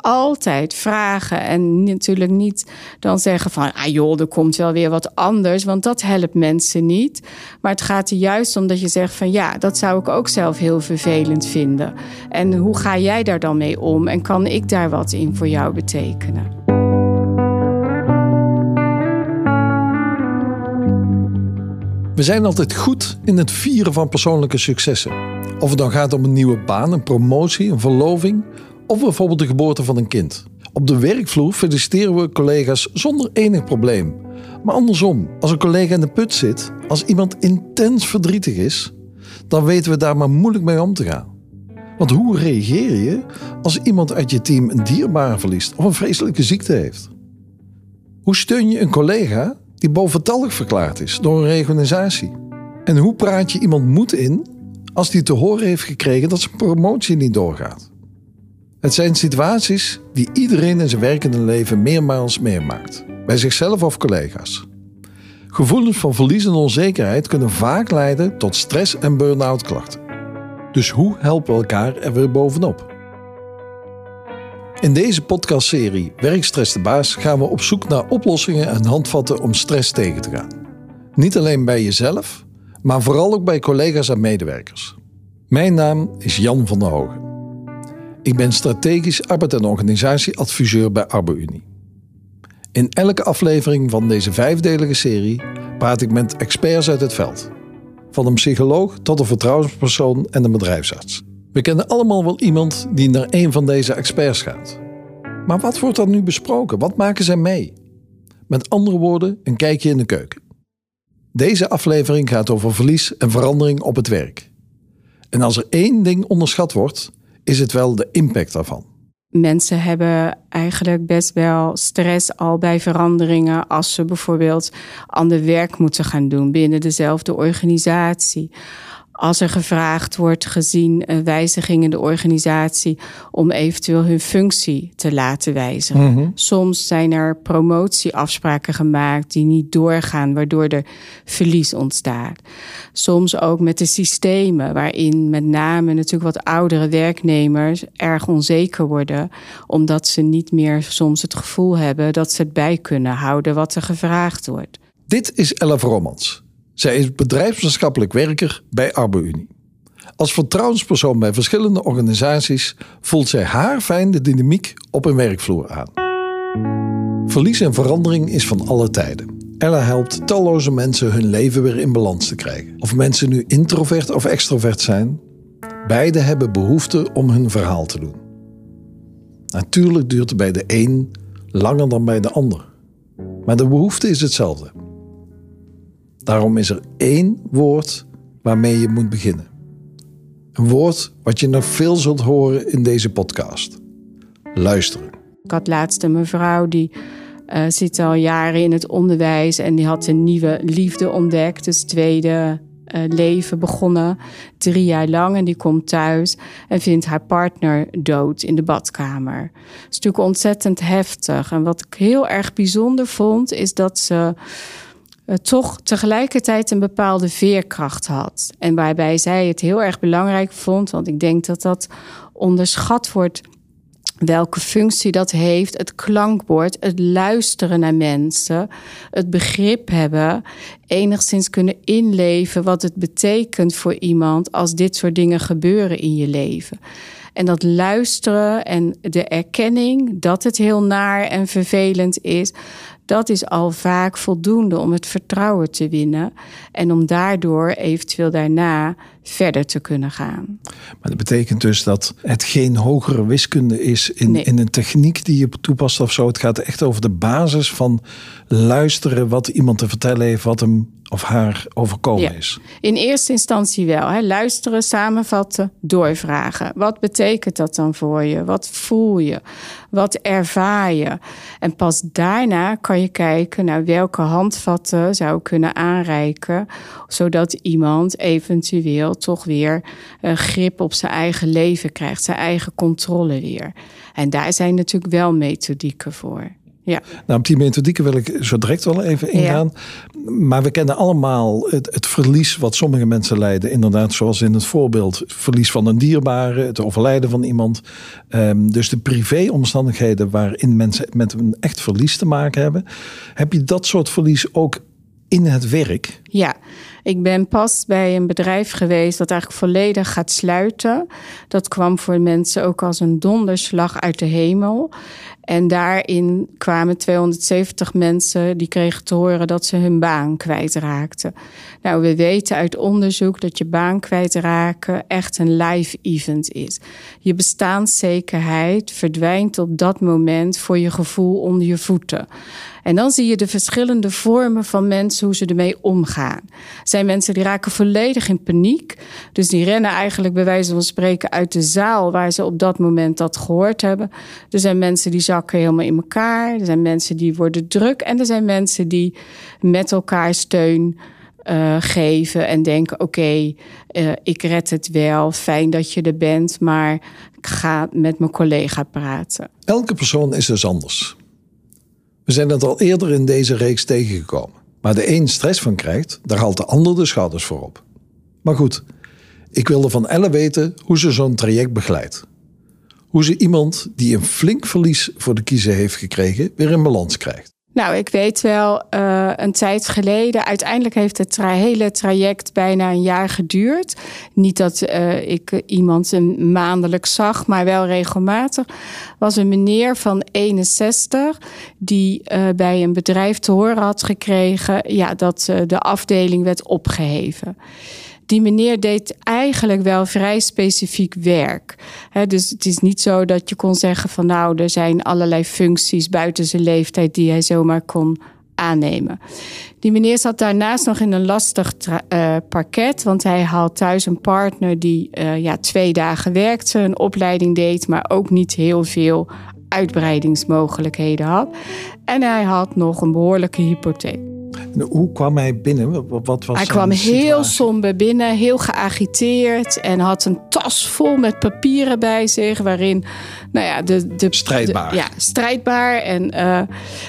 altijd vragen en natuurlijk niet dan zeggen van, ah joh, er komt wel weer wat anders, want dat helpt mensen niet. Maar het gaat er juist om dat je zegt van, ja, dat zou ik ook zelf heel vervelend vinden. En hoe ga jij daar dan mee om en kan ik daar wat in voor jou betekenen? We zijn altijd goed in het vieren van persoonlijke successen. Of het dan gaat om een nieuwe baan, een promotie, een verloving of bijvoorbeeld de geboorte van een kind. Op de werkvloer feliciteren we collega's zonder enig probleem. Maar andersom, als een collega in de put zit, als iemand intens verdrietig is, dan weten we daar maar moeilijk mee om te gaan. Want hoe reageer je als iemand uit je team een dierbare verliest of een vreselijke ziekte heeft? Hoe steun je een collega die boventallig verklaard is door een reorganisatie? En hoe praat je iemand moed in als die te horen heeft gekregen dat zijn promotie niet doorgaat? Het zijn situaties die iedereen in zijn werkende leven meermaals meemaakt, bij zichzelf of collega's. Gevoelens van verlies en onzekerheid kunnen vaak leiden tot stress- en burn-out klachten. Dus hoe helpen we elkaar er weer bovenop? In deze podcastserie Werkstress de Baas gaan we op zoek naar oplossingen en handvatten om stress tegen te gaan. Niet alleen bij jezelf, maar vooral ook bij collega's en medewerkers. Mijn naam is Jan van der Hogen. Ik ben strategisch arbeid- en organisatieadviseur bij ArboUnie. In elke aflevering van deze vijfdelige serie praat ik met experts uit het veld. Van een psycholoog tot een vertrouwenspersoon en een bedrijfsarts. We kennen allemaal wel iemand die naar een van deze experts gaat. Maar wat wordt er nu besproken? Wat maken zij mee? Met andere woorden, een kijkje in de keuken. Deze aflevering gaat over verlies en verandering op het werk. En als er één ding onderschat wordt, is het wel de impact daarvan. Mensen hebben eigenlijk best wel stress al bij veranderingen als ze bijvoorbeeld ander werk moeten gaan doen binnen dezelfde organisatie als er gevraagd wordt gezien een wijziging in de organisatie om eventueel hun functie te laten wijzigen. Mhm. Soms zijn er promotieafspraken gemaakt die niet doorgaan, waardoor er verlies ontstaat. Soms ook met de systemen, waarin met name natuurlijk wat oudere werknemers erg onzeker worden, omdat ze niet meer soms het gevoel hebben dat ze het bij kunnen houden wat er gevraagd wordt. Dit is Ella Romans. Zij is bedrijfsmaatschappelijk werker bij ArboUnie. Als vertrouwenspersoon bij verschillende organisaties voelt zij haar fijn de dynamiek op een werkvloer aan. Verlies en verandering is van alle tijden. Ella helpt talloze mensen hun leven weer in balans te krijgen. Of mensen nu introvert of extrovert zijn, beide hebben behoefte om hun verhaal te doen. Natuurlijk duurt het bij de een langer dan bij de ander. Maar de behoefte is hetzelfde. Daarom is er één woord waarmee je moet beginnen. Een woord wat je nog veel zult horen in deze podcast. Luisteren. Ik had laatst een mevrouw die uh, zit al jaren in het onderwijs en die had een nieuwe liefde ontdekt. Dus tweede uh, leven begonnen, drie jaar lang. En die komt thuis en vindt haar partner dood in de badkamer. Dat is natuurlijk ontzettend heftig. En wat ik heel erg bijzonder vond, is dat ze toch tegelijkertijd een bepaalde veerkracht had. En waarbij zij het heel erg belangrijk vond, want ik denk dat dat onderschat wordt welke functie dat heeft, het klankbord, het luisteren naar mensen, het begrip hebben, enigszins kunnen inleven wat het betekent voor iemand als dit soort dingen gebeuren in je leven. En dat luisteren en de erkenning dat het heel naar en vervelend is, dat is al vaak voldoende om het vertrouwen te winnen en om daardoor eventueel daarna verder te kunnen gaan. Maar dat betekent dus dat het geen hogere wiskunde is in, in een techniek die je toepast of zo. Het gaat echt over de basis van luisteren wat iemand te vertellen heeft, wat hem of haar overkomen is. In eerste instantie wel. Hè. Luisteren, samenvatten, doorvragen. Wat betekent dat dan voor je? Wat voel je? Wat ervaar je? En pas daarna kan je kijken naar welke handvatten zou kunnen aanreiken, zodat iemand eventueel toch weer een grip op zijn eigen leven krijgt, zijn eigen controle weer. En daar zijn natuurlijk wel methodieken voor. Ja. Nou, op die methodieken wil ik zo direct wel even ingaan. Maar we kennen allemaal het, het, verlies wat sommige mensen lijden. Inderdaad, zoals in het voorbeeld, het verlies van een dierbare, het overlijden van iemand. Um, dus de privéomstandigheden waarin mensen met een echt verlies te maken hebben. Heb je dat soort verlies ook in het werk? Ja, ik ben pas bij een bedrijf geweest dat eigenlijk volledig gaat sluiten. Dat kwam voor mensen ook als een donderslag uit de hemel. En daarin kwamen 270 mensen die kregen te horen dat ze hun baan kwijtraakten. Nou, we weten uit onderzoek dat je baan kwijtraken echt een live event is. Je bestaanszekerheid verdwijnt op dat moment voor je gevoel onder je voeten. En dan zie je de verschillende vormen van mensen, hoe ze ermee omgaan. Zijn mensen die raken volledig in paniek. Dus die rennen eigenlijk bij wijze van spreken uit de zaal waar ze op dat moment dat gehoord hebben. Er zijn mensen die zakken helemaal in elkaar. Er zijn mensen die worden druk. En er zijn mensen die met elkaar steun uh, geven en denken: oké, uh, ik red het wel. Fijn dat je er bent, maar ik ga met mijn collega praten. Elke persoon is dus anders. We zijn het al eerder in deze reeks tegengekomen. Maar de een stress van krijgt, daar haalt de ander de schouders voor op. Maar goed, ik wilde van Elle weten hoe ze zo'n traject begeleidt. Hoe ze iemand die een flink verlies voor de kiezer heeft gekregen, weer in balans krijgt. Nou, ik weet wel, uh, een tijd geleden, uiteindelijk heeft het hele traject bijna een jaar geduurd. Niet dat uh, ik iemand een maandelijks zag, maar wel regelmatig. Was een meneer van 61 die uh, bij een bedrijf te horen had gekregen ja, dat de afdeling werd opgeheven die meneer deed eigenlijk wel vrij specifiek werk. dus het is niet zo dat je kon zeggen van nou, er zijn allerlei functies buiten zijn leeftijd die hij zomaar kon aannemen. Die meneer zat daarnaast nog in een lastig uh, parket, want hij had thuis een partner die uh, ja, twee dagen werkte, een opleiding deed, maar ook niet heel veel uitbreidingsmogelijkheden had. En hij had nog een behoorlijke hypotheek. Hoe kwam hij binnen? Wat was hij kwam heel somber binnen, heel geagiteerd en had een tas vol met papieren bij zich, waarin, nou ja, de. de strijdbaar. ja, strijdbaar. En, uh,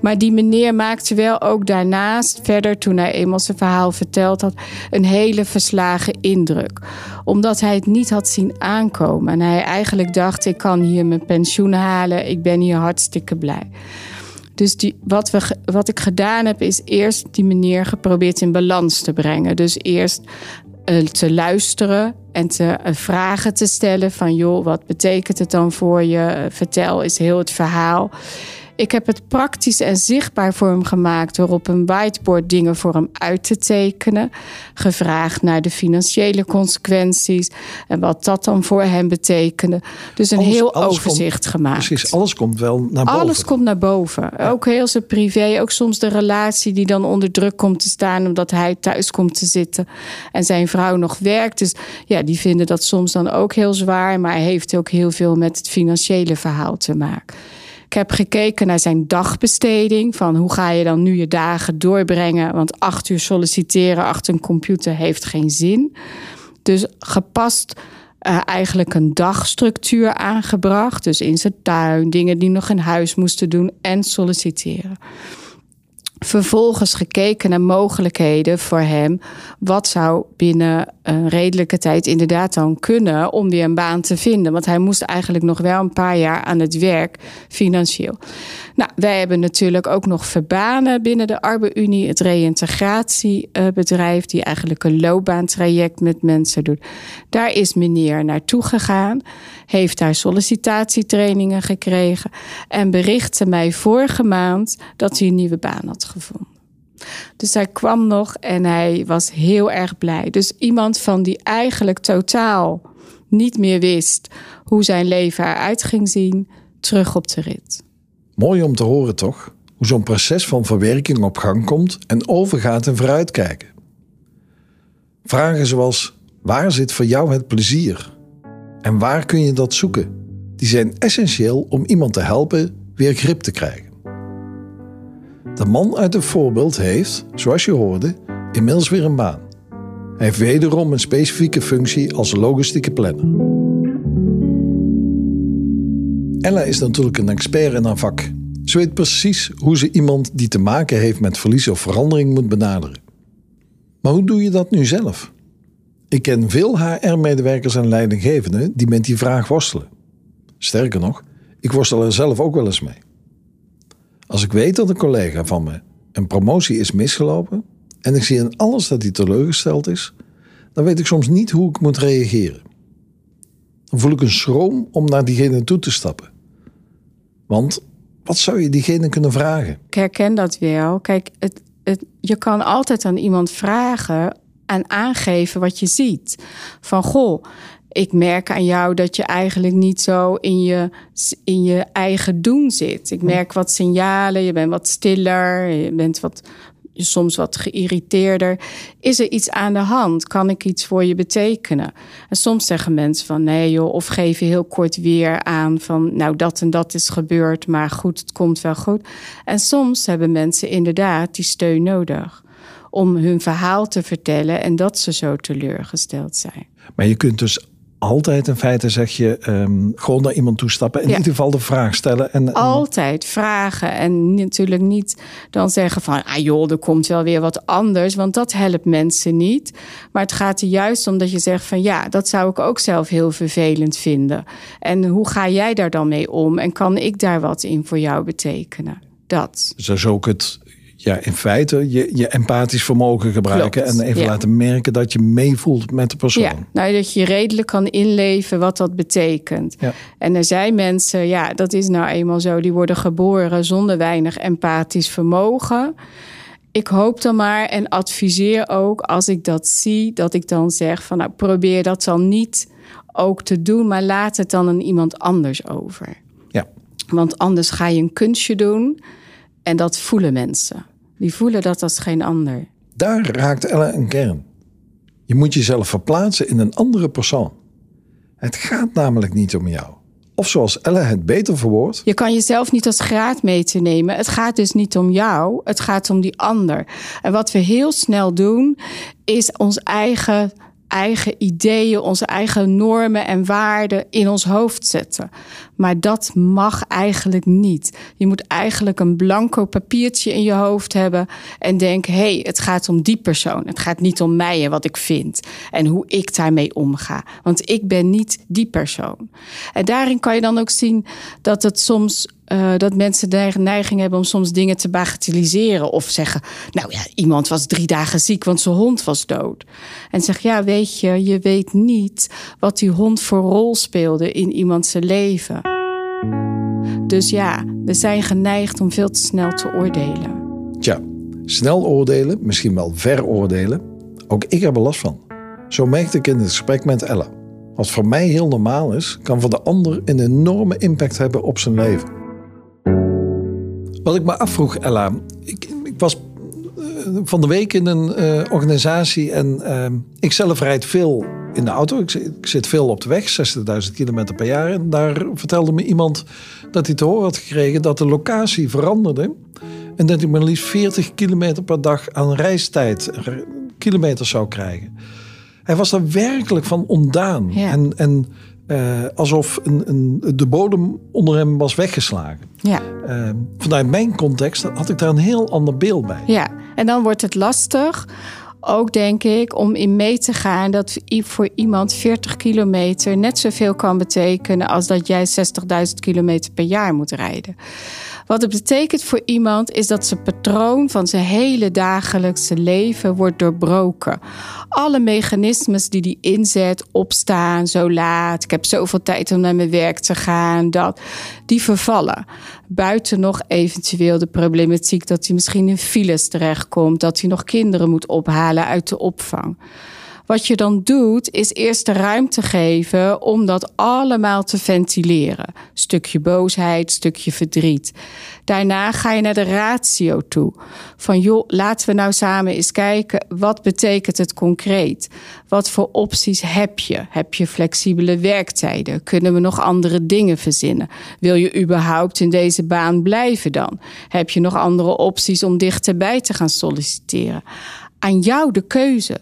maar die meneer maakte wel ook daarnaast, verder toen hij eenmaal zijn verhaal verteld had, een hele verslagen indruk. Omdat hij het niet had zien aankomen. En hij eigenlijk dacht: ik kan hier mijn pensioen halen, ik ben hier hartstikke blij. Dus die, wat, we, wat ik gedaan heb, is eerst die meneer geprobeerd in balans te brengen. Dus eerst uh, te luisteren en te uh, vragen te stellen van joh, wat betekent het dan voor je? vertel eens heel het verhaal. Ik heb het praktisch en zichtbaar voor hem gemaakt door op een whiteboard dingen voor hem uit te tekenen. Gevraagd naar de financiële consequenties en wat dat dan voor hem betekende. Dus een heel overzicht gemaakt. Precies, alles komt wel naar boven. Alles komt naar boven. Ook heel zijn privé, ook soms de relatie die dan onder druk komt te staan omdat hij thuis komt te zitten en zijn vrouw nog werkt. Dus ja, die vinden dat soms dan ook heel zwaar, maar hij heeft ook heel veel met het financiële verhaal te maken. Ik heb gekeken naar zijn dagbesteding. Van hoe ga je dan nu je dagen doorbrengen? Want acht uur solliciteren achter een computer heeft geen zin. Dus gepast uh, eigenlijk een dagstructuur aangebracht. Dus in zijn tuin, dingen die nog in huis moesten doen en solliciteren. Vervolgens gekeken naar mogelijkheden voor hem. Wat zou binnen een redelijke tijd inderdaad dan kunnen om weer een baan te vinden? Want hij moest eigenlijk nog wel een paar jaar aan het werk financieel. Nou, wij hebben natuurlijk ook nog Verbanen binnen de Arbeid-Unie, het reïntegratiebedrijf, die eigenlijk een loopbaantraject met mensen doet. Daar is meneer naartoe gegaan, heeft daar sollicitatietrainingen gekregen en berichtte mij vorige maand dat hij een nieuwe baan had gevonden. Dus hij kwam nog en hij was heel erg blij. Dus iemand van die eigenlijk totaal niet meer wist hoe zijn leven eruit ging zien, terug op de rit. Mooi om te horen toch? Hoe zo'n proces van verwerking op gang komt en overgaat in vooruitkijken. Vragen zoals: waar zit voor jou het plezier? En waar kun je dat zoeken? Die zijn essentieel om iemand te helpen weer grip te krijgen. De man uit het voorbeeld heeft, zoals je hoorde, inmiddels weer een baan. Hij heeft wederom een specifieke functie als logistieke planner. Ella is natuurlijk een expert in haar vak. Ze weet precies hoe ze iemand die te maken heeft met verlies of verandering moet benaderen. Maar hoe doe je dat nu zelf? Ik ken veel HR-medewerkers en leidinggevenden die met die vraag worstelen. Sterker nog, ik worstel er zelf ook wel eens mee. Als ik weet dat een collega van me een promotie is misgelopen en ik zie in alles dat hij teleurgesteld is, dan weet ik soms niet hoe ik moet reageren. Dan voel ik een schroom om naar diegene toe te stappen. Want wat zou je diegene kunnen vragen? Ik herken dat wel. Kijk, het, je kan altijd aan iemand vragen en aangeven wat je ziet. Van goh, ik merk aan jou dat je eigenlijk niet zo in je, in je eigen doen zit. Ik merk wat signalen, je bent wat stiller, je bent wat, soms wat geïrriteerder. Is er iets aan de hand? Kan ik iets voor je betekenen? En soms zeggen mensen van nee joh, of geven heel kort weer aan van nou dat en dat is gebeurd, maar goed, het komt wel goed. En soms hebben mensen inderdaad die steun nodig om hun verhaal te vertellen en dat ze zo teleurgesteld zijn. Maar je kunt dus altijd in feite zeg je um, gewoon naar iemand toestappen. In ieder geval de vraag stellen. En, Altijd vragen. En natuurlijk niet dan zeggen van ah joh, er komt wel weer wat anders. Want dat helpt mensen niet. Maar het gaat er juist om dat je zegt van ja, dat zou ik ook zelf heel vervelend vinden. En hoe ga jij daar dan mee om? En kan ik daar wat in voor jou betekenen? Dat. Dus dat is ook het ja, in feite je, je empathisch vermogen gebruiken. En even laten merken dat je meevoelt met de persoon. Ja, nou, dat je redelijk kan inleven wat dat betekent. Ja. En er zijn mensen, ja, dat is nou eenmaal zo, die worden geboren zonder weinig empathisch vermogen. Ik hoop dan maar en adviseer ook als ik dat zie, dat ik dan zeg van nou probeer dat dan niet ook te doen, maar laat het dan aan iemand anders over. Ja. Want anders ga je een kunstje doen en dat voelen mensen. Die voelen dat als geen ander. Daar raakt Ella een kern. Je moet jezelf verplaatsen in een andere persoon. Het gaat namelijk niet om jou. Of zoals Ella het beter verwoordt. Je kan jezelf niet als graadmeter nemen. Het gaat dus niet om jou, het gaat om die ander. En wat we heel snel doen, is ons eigen eigen ideeën, onze eigen normen en waarden in ons hoofd zetten. Maar dat mag eigenlijk niet. Je moet eigenlijk een blanco papiertje in je hoofd hebben en denken: hé, hey, het gaat om die persoon. Het gaat niet om mij en wat ik vind en hoe ik daarmee omga. Want ik ben niet die persoon. En daarin kan je dan ook zien dat het soms uh, dat mensen de neiging hebben om soms dingen te bagatelliseren. Of zeggen, nou ja, iemand was drie dagen ziek, want zijn hond was dood. En zeg, ja, weet je, je weet niet wat die hond voor rol speelde in iemands leven. Dus ja, we zijn geneigd om veel te snel te oordelen. Tja, snel oordelen, misschien wel veroordelen. Ook ik heb er last van. Zo merkte ik in het gesprek met Ella. Wat voor mij heel normaal is, kan voor de ander een enorme impact hebben op zijn leven. Wat ik me afvroeg, Ella. Ik, ik was eh, van de week in een uh, organisatie en uh, ik zelf rijd veel in de auto. Ik, ik zit veel op de weg, 60.000 kilometer per jaar. En daar vertelde me iemand dat hij te horen had gekregen dat de locatie veranderde. En dat hij maar liefst 40 kilometer per dag aan reistijd, kilometers zou krijgen. Hij was er werkelijk van ontdaan. En, en uh, alsof een, een, de bodem onder hem was weggeslagen. Ja. Uh, vanuit mijn context had ik daar een heel ander beeld bij. Ja, en dan wordt het lastig, ook denk ik, om in mee te gaan dat voor iemand 40 kilometer net zoveel kan betekenen als dat jij 60.000 kilometer per jaar moet rijden. Wat het betekent voor iemand is dat zijn patroon van zijn hele dagelijkse leven wordt doorbroken. Alle mechanismes die hij inzet, opstaan zo laat, ik heb zoveel tijd om naar mijn werk te gaan, dat, die vervallen. Buiten nog eventueel de problematiek dat hij misschien in files terechtkomt, dat hij nog kinderen moet ophalen uit de opvang. Wat je dan doet, is eerst de ruimte geven om dat allemaal te ventileren. Stukje boosheid, stukje verdriet. Daarna ga je naar de ratio toe. Van joh, laten we nou samen eens kijken, wat betekent het concreet? Wat voor opties heb je? Heb je flexibele werktijden? Kunnen we nog andere dingen verzinnen? Wil je überhaupt in deze baan blijven dan? Heb je nog andere opties om dichterbij te gaan solliciteren? Aan jou de keuze.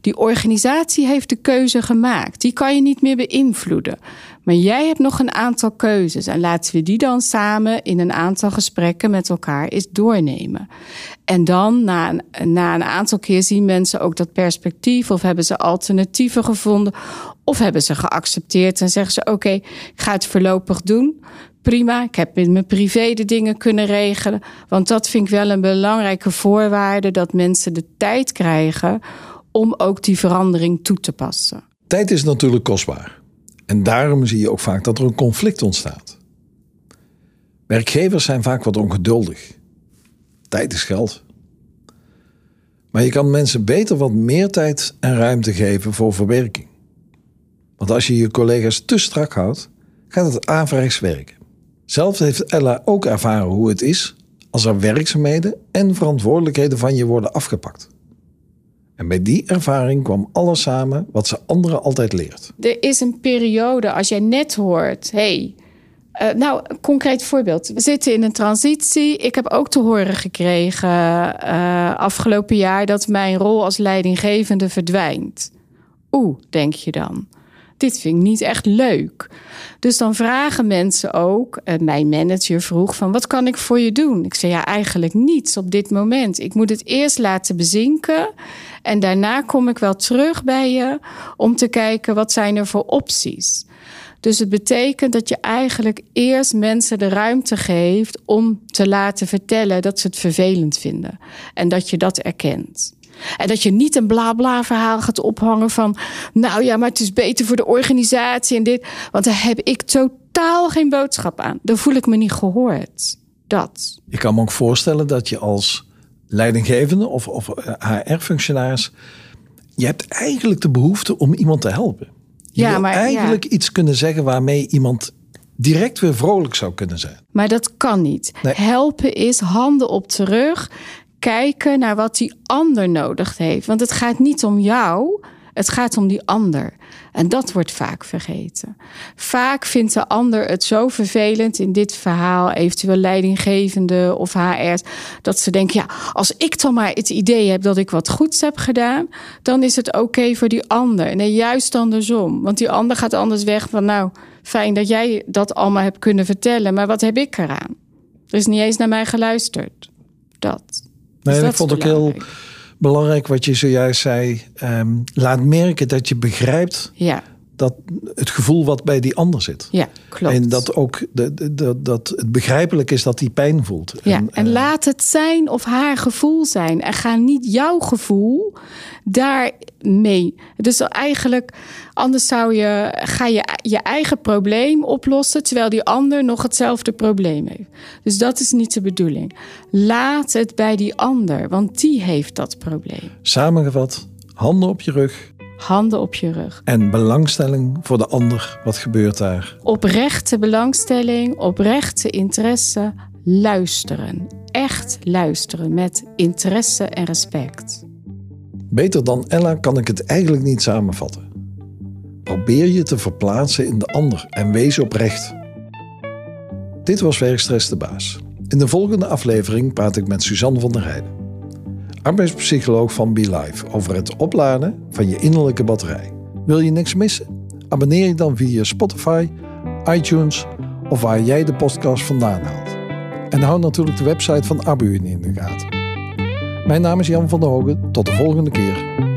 Die organisatie heeft de keuze gemaakt. Die kan je niet meer beïnvloeden. Maar jij hebt nog een aantal keuzes. En laten we die dan samen in een aantal gesprekken met elkaar eens doornemen. En dan na een, na een aantal keer zien mensen ook dat perspectief. Of hebben ze alternatieven gevonden. Of hebben ze geaccepteerd en zeggen ze: Oké, ik ga het voorlopig doen. Prima, ik heb in mijn privé de dingen kunnen regelen. Want dat vind ik wel een belangrijke voorwaarde: dat mensen de tijd krijgen om ook die verandering toe te passen. Tijd is natuurlijk kostbaar. En daarom zie je ook vaak dat er een conflict ontstaat. Werkgevers zijn vaak wat ongeduldig. Tijd is geld. Maar je kan mensen beter wat meer tijd en ruimte geven voor verwerking. Want als je je collega's te strak houdt, gaat het averechts werken. Zelf heeft Ella ook ervaren hoe het is als er werkzaamheden en verantwoordelijkheden van je worden afgepakt. En bij die ervaring kwam alles samen wat ze anderen altijd leert. Er is een periode als jij net hoort: hey, uh, nou, concreet voorbeeld. We zitten in een transitie. Ik heb ook te horen gekregen uh, afgelopen jaar dat mijn rol als leidinggevende verdwijnt. Oeh, denk je dan dit vind ik niet echt leuk. Dus dan vragen mensen ook, uh, mijn manager vroeg van wat kan ik voor je doen? Ik zei ja, eigenlijk niets op dit moment. Ik moet het eerst laten bezinken en daarna kom ik wel terug bij je om te kijken wat zijn er voor opties. Dus het betekent dat je eigenlijk eerst mensen de ruimte geeft om te laten vertellen dat ze het vervelend vinden en dat je dat erkent. En dat je niet een bla bla verhaal gaat ophangen van... nou ja, maar het is beter voor de organisatie en dit. Want daar heb ik totaal geen boodschap aan. Daar voel ik me niet gehoord. Dat. Ik kan me ook voorstellen dat je als leidinggevende of, of HR-functionaris... je hebt eigenlijk de behoefte om iemand te helpen. Je ja, wil maar, eigenlijk iets kunnen zeggen waarmee iemand direct weer vrolijk zou kunnen zijn. Maar dat kan niet. Helpen is handen op terug kijken naar wat die ander nodig heeft. Want het gaat niet om jou, het gaat om die ander. En dat wordt vaak vergeten. Vaak vindt de ander het zo vervelend in dit verhaal, eventueel leidinggevende of HR's, dat ze denken: ja, als ik dan maar het idee heb dat ik wat goeds heb gedaan, dan is het oké voor die ander. Nee, juist andersom. Want die ander gaat anders weg van: nou, fijn dat jij dat allemaal hebt kunnen vertellen, maar wat heb ik eraan? Er is niet eens naar mij geluisterd. Nee, ik vond ook heel belangrijk wat je zojuist zei. Ehm, laat merken dat je begrijpt ja. dat het gevoel wat bij die ander zit. Ja, klopt. En dat ook de, de, dat het begrijpelijk is dat hij pijn voelt. Ja, en, en uh, laat het zijn of haar gevoel zijn. En ga niet jouw gevoel daarmee. Dus eigenlijk, anders zou je, ga je je eigen probleem oplossen, terwijl die ander nog hetzelfde probleem heeft. Dus dat is niet de bedoeling. Laat het bij die ander, want die heeft dat probleem. Samengevat, handen op je rug. Handen op je rug. En belangstelling voor de ander. Wat gebeurt daar? Oprechte belangstelling, oprechte interesse. Luisteren. Echt luisteren met interesse en respect. Beter dan Ella kan ik het eigenlijk niet samenvatten. Probeer je te verplaatsen in de ander en wees oprecht. Dit was Werkstress de Baas. In de volgende aflevering praat ik met Suzanne van der Heijden, arbeidspsycholoog van BeLife, over het opladen van je innerlijke batterij. Wil je niks missen? Abonneer je dan via Spotify, iTunes of waar jij de podcast vandaan haalt. En hou natuurlijk de website van Abu in de gaten. Mijn naam is Jan van der Hogen. Tot de volgende keer.